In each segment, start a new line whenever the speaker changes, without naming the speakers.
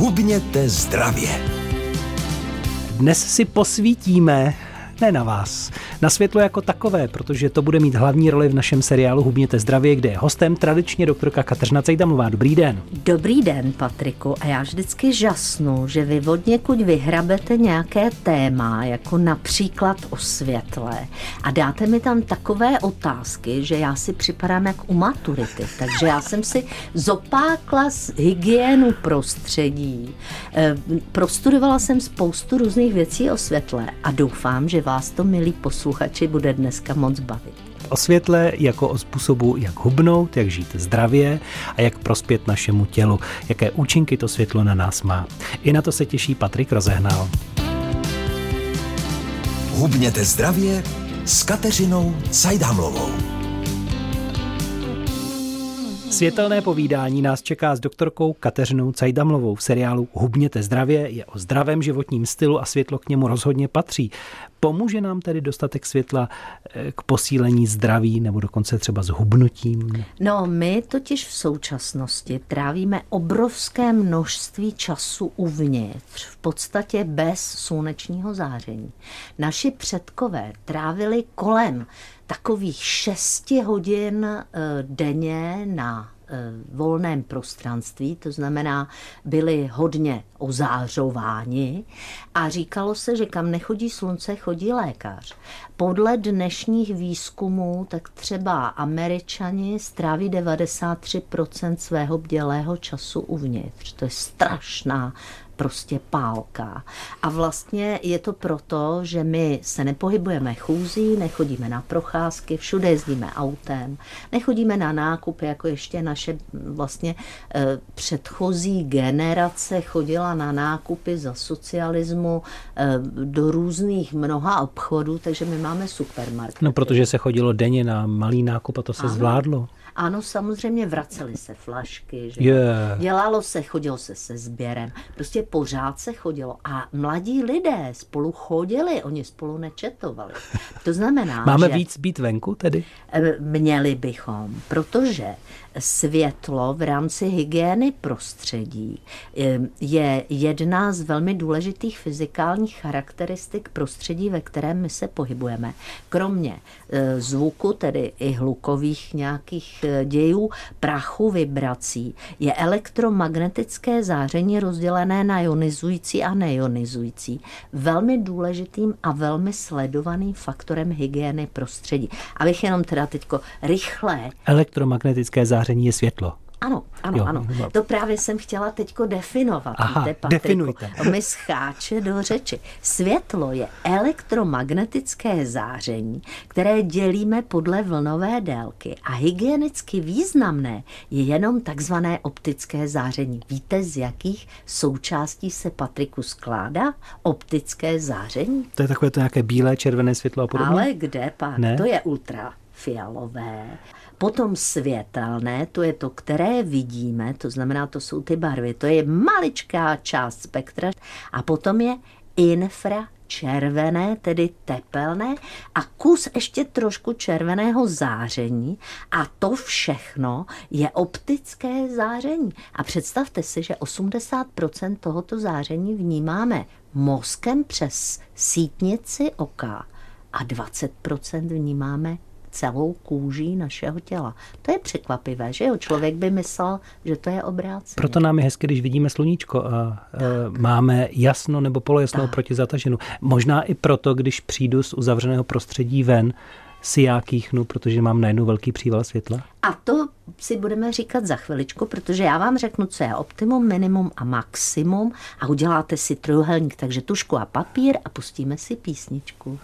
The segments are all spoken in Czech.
Hubněte zdravě.
Dnes si posvítíme ne na vás, na světlo jako takové, protože to bude mít hlavní roli v našem seriálu Hubněte zdravě, kde je hostem tradičně doktorka Kateřina Cejdamová. Dobrý den.
Dobrý den, Patriku. A já vždycky žasnu, že vy od někud vyhrabete nějaké téma, jako například o světle, a dáte mi tam takové otázky, že já si připadám jak u maturity. Takže já jsem si zopákla z hygienu prostředí. Eh, prostudovala jsem spoustu různých věcí o světle a doufám, že vás to, milí posluchači, bude dneska moc bavit.
O světle jako o způsobu, jak hubnout, jak žít zdravě a jak prospět našemu tělu, jaké účinky to světlo na nás má. I na to se těší Patrik Rozehnal.
Hubněte zdravě s Kateřinou Cajdhamlovou.
Světelné povídání nás čeká s doktorkou Kateřinou Cajdamlovou v seriálu Hubněte zdravě. Je o zdravém životním stylu a světlo k němu rozhodně patří. Pomůže nám tedy dostatek světla eh, k posílení zdraví nebo dokonce třeba s hubnutím?
No, my totiž v současnosti trávíme obrovské množství času uvnitř, v podstatě bez slunečního záření. Naši předkové trávili kolem takových 6 hodin eh, denně na eh, volném prostranství, to znamená, byli hodně ozářováni a říkalo se, že kam nechodí slunce, chodí lékař. Podle dnešních výzkumů, tak třeba američani stráví 93% svého bdělého času uvnitř. To je strašná prostě pálka. A vlastně je to proto, že my se nepohybujeme chůzí, nechodíme na procházky, všude jezdíme autem, nechodíme na nákupy, jako ještě naše vlastně eh, předchozí generace chodila na nákupy za socialismu eh, do různých mnoha obchodů, takže my máme supermarket.
No, protože se chodilo denně na malý nákup a to se ano. zvládlo.
Ano, samozřejmě vracely se flašky, že
yeah.
dělalo se, chodilo se se sběrem, prostě pořád se chodilo a mladí lidé spolu chodili, oni spolu nečetovali. To znamená,
Máme
že
víc být venku tedy?
Eh, měli bychom, protože světlo v rámci hygieny prostředí je jedna z velmi důležitých fyzikálních charakteristik prostředí, ve kterém my se pohybujeme. Kromě e, zvuku, tedy i hlukových nějakých e, dějů, prachu, vibrací, je elektromagnetické záření rozdělené na ionizující a neionizující velmi důležitým a velmi sledovaným faktorem hygieny prostředí. Abych jenom teda teďko rychle...
Elektromagnetické záření záření je světlo.
Ano, ano, jo, ano. To právě jsem chtěla teďko definovat.
Aha, víte, definujte.
Mi scháče do řeči. Světlo je elektromagnetické záření, které dělíme podle vlnové délky a hygienicky významné je jenom takzvané optické záření. Víte, z jakých součástí se Patriku skládá optické záření?
To je takové to nějaké bílé, červené světlo a podobně?
Ale kde pak? Ne? To je ultrafialové. Potom světelné, to je to, které vidíme, to znamená, to jsou ty barvy, to je maličká část spektra. A potom je infra červené, tedy tepelné a kus ještě trošku červeného záření a to všechno je optické záření. A představte si, že 80% tohoto záření vnímáme mozkem přes sítnici oka a 20% vnímáme celou kůží našeho těla. To je překvapivé, že jo? Člověk by myslel, že to je obráceně.
Proto nám je hezky, když vidíme sluníčko a tak. máme jasno nebo polojasno proti zataženu. Možná i proto, když přijdu z uzavřeného prostředí ven, si já kýchnu, protože mám najednou velký příval světla?
A to si budeme říkat za chviličku, protože já vám řeknu, co je optimum, minimum a maximum a uděláte si trojuhelník, takže tušku a papír a pustíme si písničku.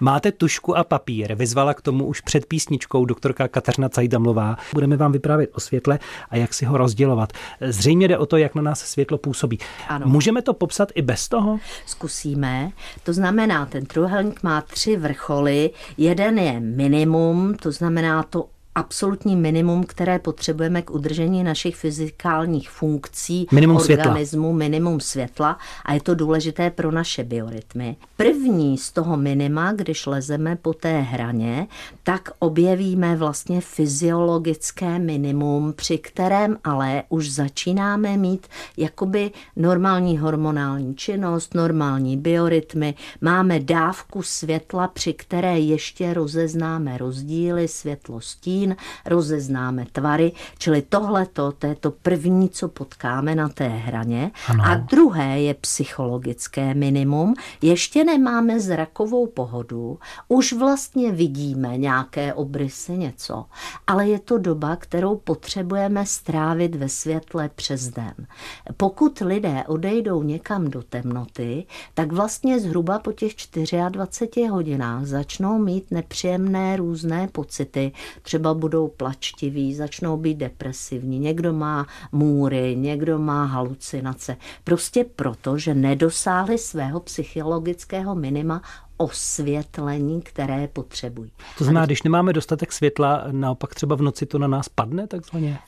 Máte tušku a papír, vyzvala k tomu už před písničkou doktorka Kateřina Cajdamlová. Budeme vám vyprávět o světle a jak si ho rozdělovat. Zřejmě jde o to, jak na nás světlo působí.
Ano.
Můžeme to popsat i bez toho?
Zkusíme. To znamená, ten trojuhelník má tři vrcholy. Jeden je minimum, to znamená to absolutní minimum, které potřebujeme k udržení našich fyzikálních funkcí
minimum
organismu,
světla.
minimum světla a je to důležité pro naše biorytmy. První z toho minima, když lezeme po té hraně, tak objevíme vlastně fyziologické minimum, při kterém ale už začínáme mít jakoby normální hormonální činnost, normální biorytmy, máme dávku světla, při které ještě rozeznáme rozdíly světlo stín, rozeznáme tvary, čili tohleto, to je to první, co potkáme na té hraně.
Ano.
A druhé je psychologické minimum. Ještě nemáme zrakovou pohodu, už vlastně vidíme nějaké obrysy, něco, ale je to doba, kterou potřebujeme strávit ve světle přes den. Pokud lidé odejdou někam do temnoty, tak vlastně zhruba po těch 24 hodinách začnou mít nepříjemné různé pocity. Třeba budou plačtiví, začnou být depresivní, někdo má můry, někdo má halucinace. Prostě proto, že nedosáhli svého psychologického minima osvětlení, které potřebují.
To znamená, když nemáme dostatek světla, naopak třeba v noci to na nás padne takzvaně?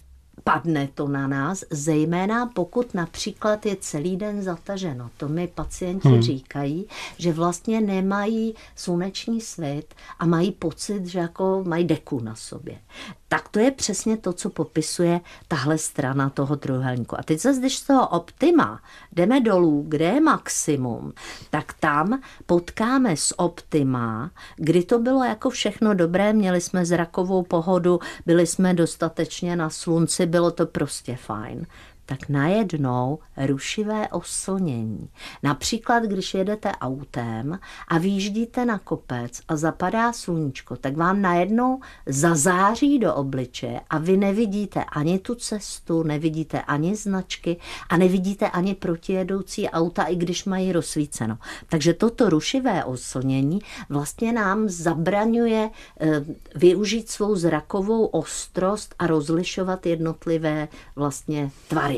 Padne to na nás, zejména pokud například je celý den zataženo. To mi pacienti hmm. říkají, že vlastně nemají sluneční svět a mají pocit, že jako mají deku na sobě. Tak to je přesně to, co popisuje tahle strana toho trojuhelníku. A teď zase, když z toho optima. Jdeme dolů, kde je maximum, tak tam potkáme s optima, kdy to bylo jako všechno dobré, měli jsme zrakovou pohodu, byli jsme dostatečně na slunci, bylo to prostě fajn tak najednou rušivé oslnění. Například, když jedete autem a vyjíždíte na kopec a zapadá sluníčko, tak vám najednou zazáří do obliče a vy nevidíte ani tu cestu, nevidíte ani značky a nevidíte ani protijedoucí auta, i když mají rozsvíceno. Takže toto rušivé oslnění vlastně nám zabraňuje eh, využít svou zrakovou ostrost a rozlišovat jednotlivé vlastně tvary.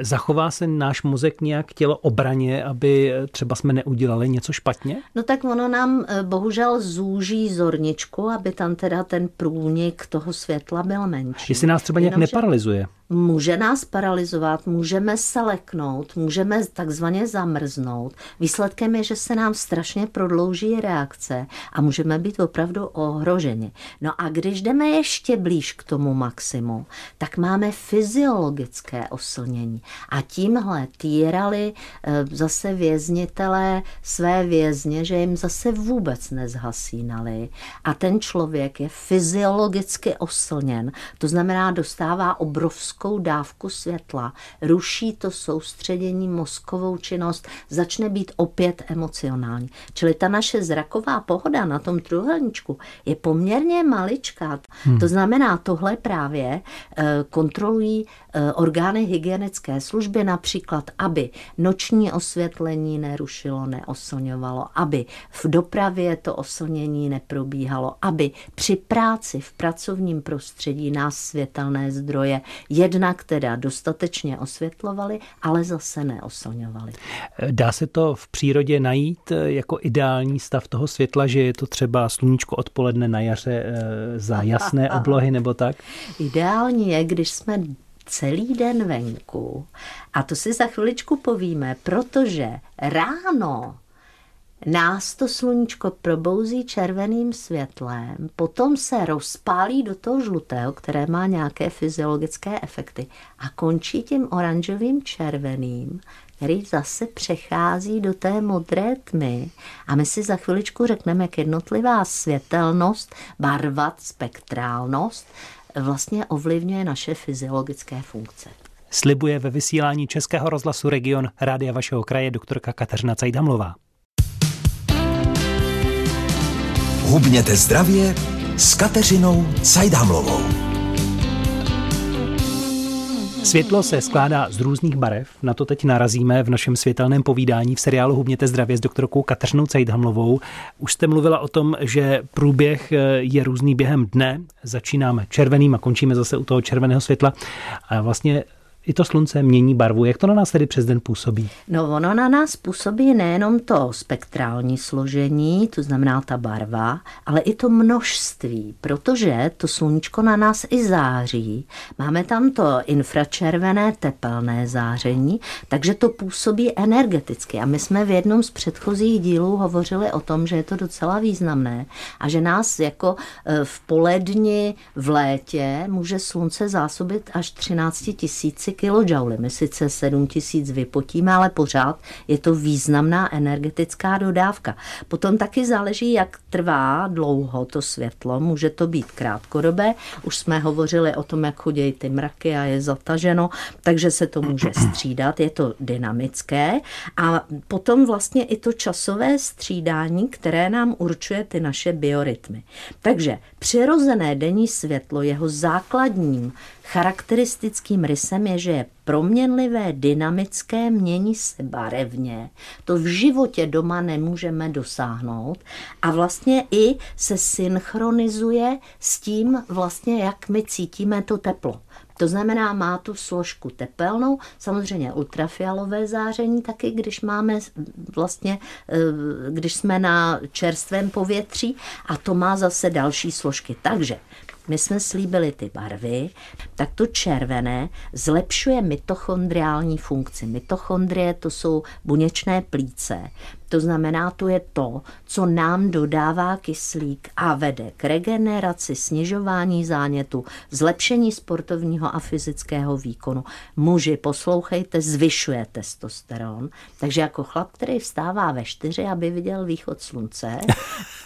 Zachová se náš mozek nějak tělo obraně, aby třeba jsme neudělali něco špatně?
No tak ono nám eh, bohužel zúží zorničku, aby tam teda ten průnik toho světla byl menší.
Jestli nás třeba nějak Jenomže... neparalizuje?
Může nás paralizovat, můžeme se leknout, můžeme takzvaně zamrznout. Výsledkem je, že se nám strašně prodlouží reakce a můžeme být opravdu ohroženi. No a když jdeme ještě blíž k tomu maximu, tak máme fyziologické oslnění. A tímhle týrali eh, zase věznitelé své vězně, že jim zase vůbec nezhasínali. A ten člověk je fyziologicky oslněn, to znamená dostává obrovskou obrovskou dávku světla, ruší to soustředění, mozkovou činnost, začne být opět emocionální. Čili ta naše zraková pohoda na tom trůhelníčku je poměrně maličká. Hmm. To znamená, tohle právě eh, kontrolují eh, orgány hygienické služby, například, aby noční osvětlení nerušilo, neoslňovalo, aby v dopravě to oslnění neprobíhalo, aby při práci v pracovním prostředí nás světelné zdroje je jednak teda dostatečně osvětlovali, ale zase neoslňovali.
Dá se to v přírodě najít eh, jako ideální stav toho světla, že je to třeba sluníčko odpoledne na jaře eh, za jasné oblohy nebo tak?
Ideální je, když jsme celý den venku. A to si za chviličku povíme, protože ráno Nás to sluníčko probouzí červeným světlem, potom se rozpálí do toho žlutého, které má nějaké fyziologické efekty a končí tím oranžovým červeným, který zase přechází do té modré tmy. A my si za chviličku řekneme, jak jednotlivá světelnost, barva, spektrálnost vlastně ovlivňuje naše fyziologické funkce.
Slibuje ve vysílání Českého rozhlasu Region Rádia vašeho kraje doktorka Kateřina Cajdamlová.
Hubněte zdravě s Kateřinou Cajdámlovou.
Světlo se skládá z různých barev, na to teď narazíme v našem světelném povídání v seriálu Hubněte zdravě s doktorkou Kateřinou Cajdhamlovou. Už jste mluvila o tom, že průběh je různý během dne. Začínáme červeným a končíme zase u toho červeného světla. A vlastně i to slunce mění barvu. Jak to na nás tedy přes den působí?
No ono na nás působí nejenom to spektrální složení, to znamená ta barva, ale i to množství, protože to sluníčko na nás i září. Máme tam to infračervené tepelné záření, takže to působí energeticky. A my jsme v jednom z předchozích dílů hovořili o tom, že je to docela významné a že nás jako e, v poledni v létě může slunce zásobit až 13 tisíci kilojouly. My sice 7 tisíc vypotíme, ale pořád je to významná energetická dodávka. Potom taky záleží, jak trvá dlouho to světlo. Může to být krátkodobé. Už jsme hovořili o tom, jak chodí ty mraky a je zataženo, takže se to může střídat. Je to dynamické. A potom vlastně i to časové střídání, které nám určuje ty naše biorytmy. Takže přirozené denní světlo, jeho základním charakteristickým rysem je, že je proměnlivé, dynamické, mění se barevně. To v životě doma nemůžeme dosáhnout a vlastně i se synchronizuje s tím vlastně, jak my cítíme to teplo. To znamená, má tu složku tepelnou, samozřejmě ultrafialové záření taky, když máme vlastně, eh, když jsme na čerstvém povětří a to má zase další složky. Takže my jsme slíbili ty barvy, tak to červené zlepšuje mitochondriální funkci. Mitochondrie to jsou buněčné plíce. To znamená, to je to, co nám dodává kyslík a vede k regeneraci, snižování zánětu, zlepšení sportovního a fyzického výkonu. Muži, poslouchejte, zvyšuje testosteron. Takže jako chlap, který vstává ve čtyři, aby viděl východ slunce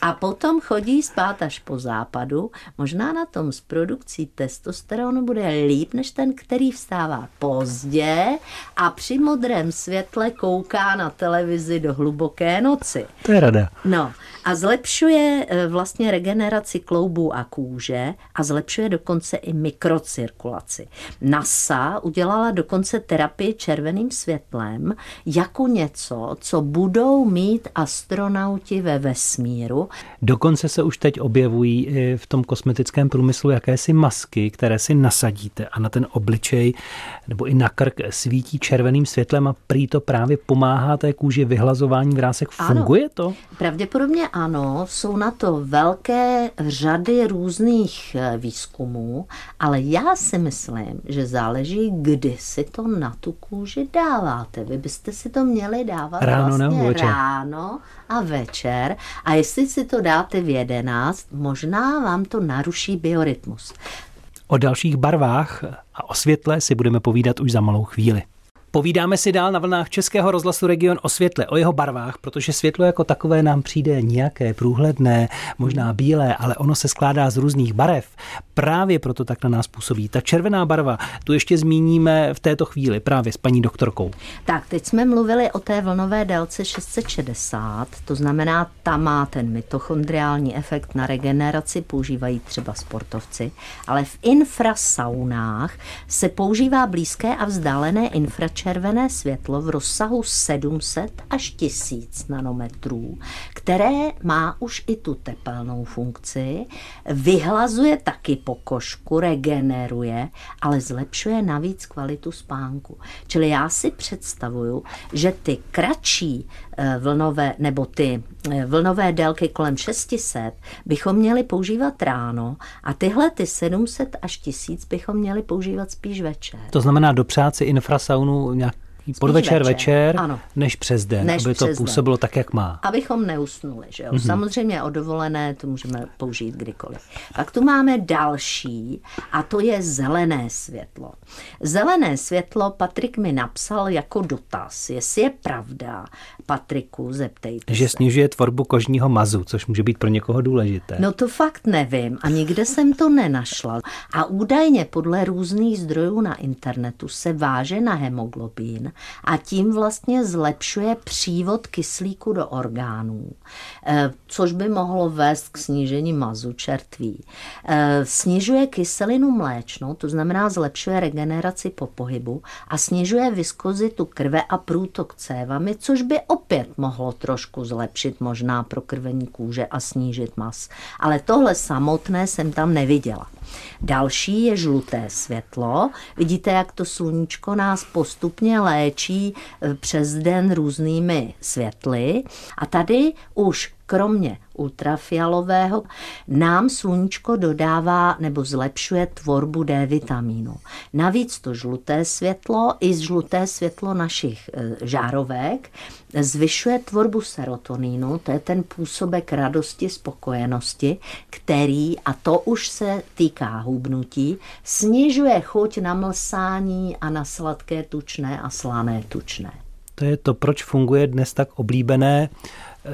a potom chodí spát až po západu, možná na tom s produkcí testosteronu bude líp, než ten, který vstává pozdě a při modrém světle kouká na televizi do hlubokého hluboké noci.
To je rada.
No a zlepšuje e, vlastně regeneraci kloubů a kůže a zlepšuje dokonce i mikrocirkulaci. NASA udělala dokonce terapii červeným světlem jako něco, co budou mít astronauti ve vesmíru.
Dokonce se už teď objevují v tom kosmetickém průmyslu jakési masky, které si nasadíte a na ten obličej nebo i na krk svítí červeným světlem a prý to právě pomáhá té kůži vyhlazování vrásek. Funguje to?
Pravděpodobně ano, jsou na to velké řady různých eh, výzkumů, ale já si myslím, že záleží, kdy si to na tu kůži dáváte. Vy byste si to měli dávat
ráno
vlastně
večer.
ráno a večer. A jestli si to dáte v 11, možná vám to naruší biorytmus.
O dalších barvách a o světle si budeme povídat už za malou chvíli. Povídáme si dál na vlnách Českého rozhlasu Region o světle, o jeho barvách, protože světlo jako takové nám přijde nějaké průhledné, možná bílé, ale ono se skládá z různých barev. Právě proto tak na nás působí. Ta červená barva, tu ještě zmíníme v této chvíli právě s paní doktorkou.
Tak, teď jsme mluvili o té vlnové délce 660, to znamená, ta má ten mitochondriální efekt na regeneraci, používají třeba sportovci, ale v infrasaunách se používá blízké a vzdálené infračervené červené světlo v rozsahu 700 až 1000 nanometrů, které má už i tu tepelnou funkci, vyhlazuje taky pokožku, regeneruje, ale zlepšuje navíc kvalitu spánku. Čili já si představuju, že ty kratší eh, vlnové, nebo ty eh, vlnové délky kolem 600 bychom měli používat ráno a tyhle ty 700 až 1000 bychom měli používat spíš večer.
To znamená dopřát si infrasaunu ja nějaký podvečer, večer, večer
ano.
než přes den,
než
aby to
přes
působilo den. tak, jak má.
Abychom neusnuli, že jo. Mm-hmm. Samozřejmě o dovolené to můžeme použít kdykoliv. Pak tu máme další a to je zelené světlo. Zelené světlo Patrik mi napsal jako dotaz, jestli je pravda, Patriku, zeptejte
Že
se.
snižuje tvorbu kožního mazu, což může být pro někoho důležité.
No to fakt nevím a nikde jsem to nenašla. A údajně podle různých zdrojů na internetu se váže na hemoglobin a tím vlastně zlepšuje přívod kyslíku do orgánů, eh, což by mohlo vést k snížení mazu čertví. Eh, snižuje kyselinu mléčnou, to znamená zlepšuje regeneraci po pohybu a snižuje viskozitu krve a průtok cévami, což by opět mohlo trošku zlepšit možná prokrvení kůže a snížit mas. Ale tohle samotné jsem tam neviděla. Další je žluté světlo. Vidíte, jak to sluníčko nás postupně léčí eh, přes den různými světly. A tady už kromě ultrafialového nám sluníčko dodává nebo zlepšuje tvorbu D vitamínu. Navíc to žluté světlo i žluté světlo našich e, žárovek zvyšuje tvorbu serotonínu, to je ten působek radosti, spokojenosti, který, a to už se týká hubnutí, snižuje chuť na mlsání a na sladké tučné a slané tučné.
To je to, proč funguje dnes tak oblíbené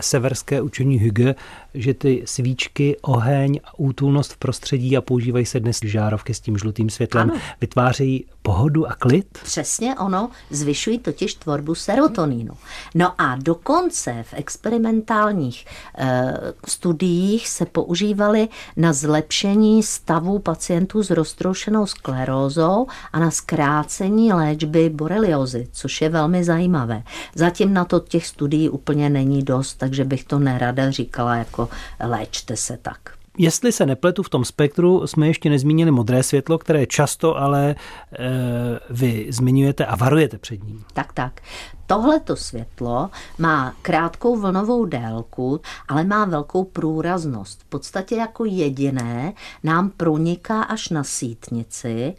severské učení Hüge, že ty svíčky, oheň a útulnost v prostředí a používají se dnes žárovky s tím žlutým světlem, ano. vytvářejí pohodu a klid?
Přesně ono, zvyšují totiž tvorbu serotonínu. No a dokonce v experimentálních e, studiích se používaly na zlepšení stavu pacientů s roztroušenou sklerózou a na zkrácení léčby boreliozy, což je velmi zajímavé. Zatím na to těch studií úplně není dost, takže bych to nerada říkala jako léčte se tak.
Jestli se nepletu v tom spektru, jsme ještě nezmínili modré světlo, které často ale e, vy zmiňujete a varujete před ním.
Tak, tak. Tohleto světlo má krátkou vlnovou délku, ale má velkou průraznost. V podstatě jako jediné nám proniká až na sítnici.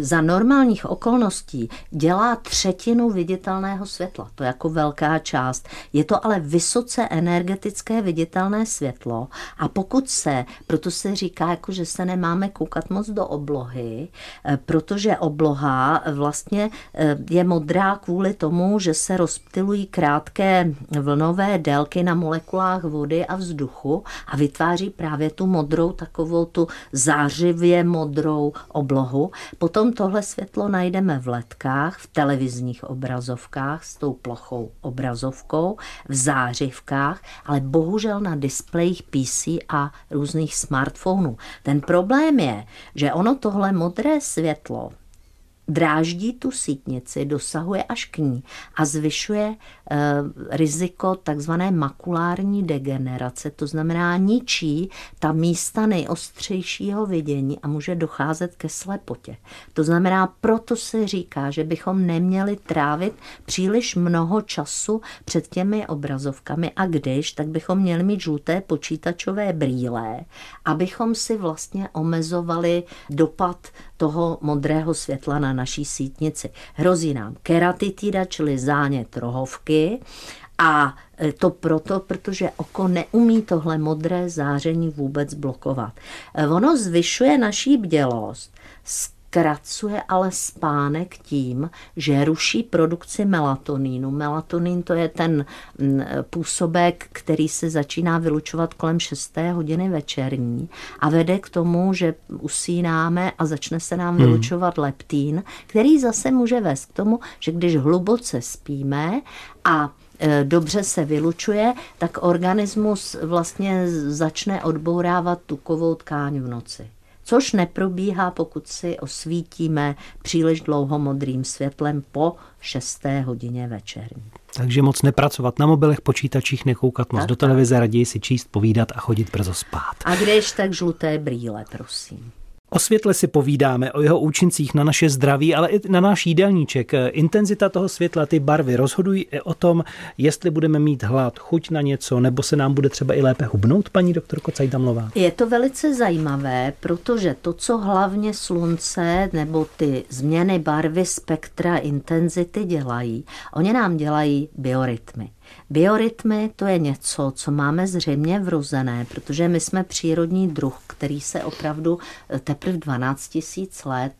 Za normálních okolností dělá třetinu viditelného světla. To je jako velká část. Je to ale vysoce energetické viditelné světlo a pokud se, proto se říká, jako, že se nemáme koukat moc do oblohy, eh, protože obloha vlastně eh, je modrá kvůli tomu, že se rozptilují krátké vlnové délky na molekulách vody a vzduchu a vytváří právě tu modrou, takovou tu zářivě modrou oblohu. Potom tohle světlo najdeme v letkách, v televizních obrazovkách s tou plochou obrazovkou, v zářivkách, ale bohužel na displejích PC a různých smartphonů. Ten problém je, že ono tohle modré světlo dráždí tu sítnici, dosahuje až k ní a zvyšuje e, riziko takzvané makulární degenerace, to znamená ničí ta místa nejostřejšího vidění a může docházet ke slepotě. To znamená, proto se říká, že bychom neměli trávit příliš mnoho času před těmi obrazovkami a když, tak bychom měli mít žluté počítačové brýle, abychom si vlastně omezovali dopad toho modrého světla na naší sítnici. Hrozí nám keratitida, čili zánět rohovky, a e, to proto, protože oko neumí tohle modré záření vůbec blokovat. E, ono zvyšuje naší bdělost, zkracuje ale spánek tím, že ruší produkci melatonínu. Melatonín to je ten mm, působek, který se začíná vylučovat kolem 6. hodiny večerní a vede k tomu, že usínáme a začne se nám hmm. vylučovat leptín, který zase může vést k tomu, že když hluboce spíme a e, dobře se vylučuje, tak organismus vlastně začne odbourávat tukovou tkáň v noci což neprobíhá, pokud si osvítíme příliš dlouho modrým světlem po 6. hodině večerní.
Takže moc nepracovat na mobilech, počítačích, nekoukat moc tak, do televize, raději si číst, povídat a chodit brzo spát.
A když tak žluté brýle, prosím.
O světle si povídáme, o jeho účincích na naše zdraví, ale i na náš jídelníček. Intenzita toho světla, ty barvy rozhodují i o tom, jestli budeme mít hlad, chuť na něco, nebo se nám bude třeba i lépe hubnout, paní doktorko Cajdamlová.
Je to velice zajímavé, protože to, co hlavně slunce nebo ty změny barvy spektra intenzity dělají, oni nám dělají biorytmy. Biorytmy to je něco, co máme zřejmě vrozené, protože my jsme přírodní druh, který se opravdu eh, teprve 12 tisíc let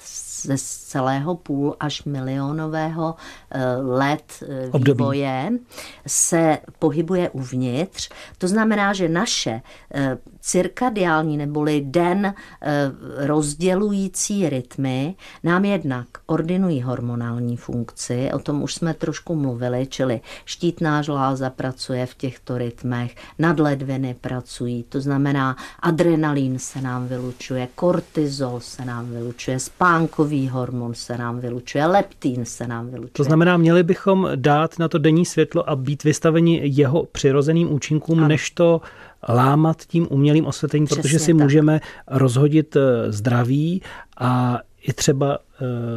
ze celého půl až milionového eh, let eh, Období. vývoje se pohybuje uvnitř. To znamená, že naše cirkadiální neboli den rozdělující rytmy nám jednak ordinují hormonální funkci, o tom už jsme trošku mluvili, čili štítná žláza pracuje v těchto rytmech, nadledviny pracují, to znamená adrenalín se nám vylučuje, kortizol se nám vylučuje, spánkový hormon se nám vylučuje, leptín se nám vylučuje.
To znamená, měli bychom dát na to denní světlo a být vystaveni jeho přirozeným účinkům, ano. než to lámat tím umělým osvětlením, Přesně protože si tak. můžeme rozhodit eh, zdraví a i třeba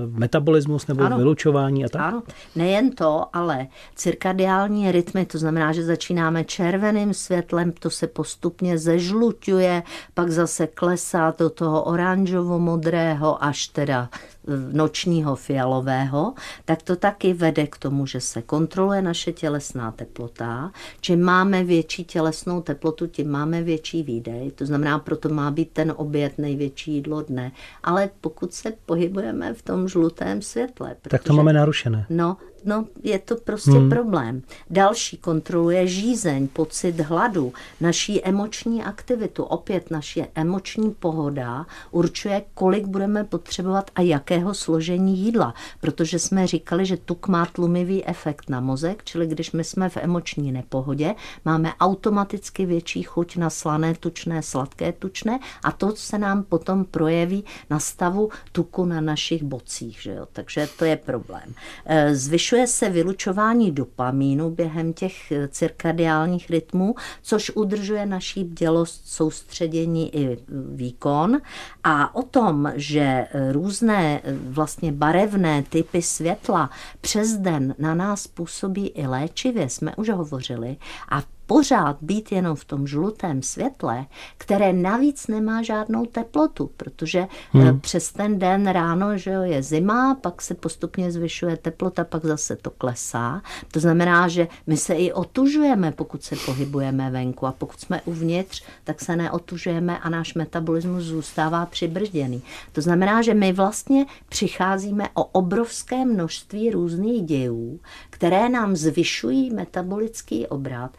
metabolismus nebo ano. vylučování a tak?
Ano, nejen to, ale cirkadiální rytmy, to znamená, že začínáme červeným světlem, to se postupně zežluťuje, pak zase klesá do toho oranžovo-modrého až teda nočního fialového, tak to taky vede k tomu, že se kontroluje naše tělesná teplota. Čím máme větší tělesnou teplotu, tím máme větší výdej. To znamená, proto má být ten oběd největší jídlo dne. Ale pokud se pohybujeme v tom žlutém světle.
Protože, tak to máme narušené.
No, no, je to prostě hmm. problém. Další kontroluje žízeň, pocit hladu, naší emoční aktivitu. Opět naše emoční pohoda určuje, kolik budeme potřebovat a jakého složení jídla. Protože jsme říkali, že tuk má tlumivý efekt na mozek, čili když my jsme v emoční nepohodě, máme automaticky větší chuť na slané tučné, sladké tučné a to se nám potom projeví na stavu tuku na našich bocích. Že jo? Takže to je problém. E, zvyšuje Zvyšuje se vylučování dopamínu během těch eh, cirkadiálních rytmů, což udržuje naší bdělost, soustředění i eh, výkon. A o tom, že eh, různé vlastně barevné typy světla přes den na nás působí i léčivě, jsme už hovořili. A pořád být jenom v tom žlutém světle, které navíc nemá žádnou teplotu, protože eh, hmm. přes ten den ráno, že jo, je zima, pak se postupně zvyšuje teplota, pak zase to klesá. To znamená, že my se i otužujeme, pokud se pohybujeme venku a pokud jsme uvnitř, tak se neotužujeme a náš metabolismus zůstává přibrzděný. To znamená, že my vlastně přicházíme o obrovské množství různých dějů, které nám zvyšují metabolický obrat,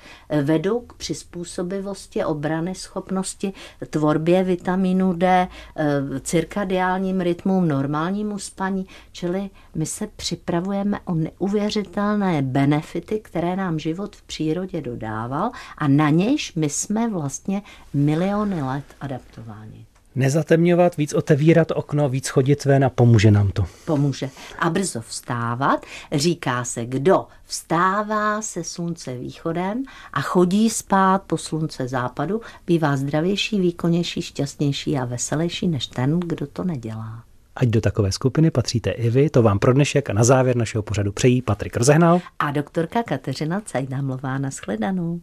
vedou k přizpůsobivosti obrany schopnosti, tvorbě vitamínu D, eh, cirkadiálním rytmům, normálnímu spaní, čili my se připravujeme o neuvěřitelné benefity, které nám život v přírodě dodával a na nějž my jsme vlastně miliony let adaptováni
nezatemňovat, víc otevírat okno, víc chodit ven a pomůže nám to.
Pomůže. A brzo vstávat. Říká se, kdo vstává se slunce východem a chodí spát po slunce západu, bývá zdravější, výkonnější, šťastnější a veselější než ten, kdo to nedělá.
Ať do takové skupiny patříte i vy, to vám pro dnešek a na závěr našeho pořadu přejí Patrik Rozehnal
a doktorka Kateřina Cajdámlová na shledanou.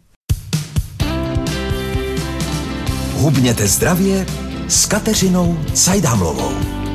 Hubněte zdravě s Kateřinou Cajdámlovou.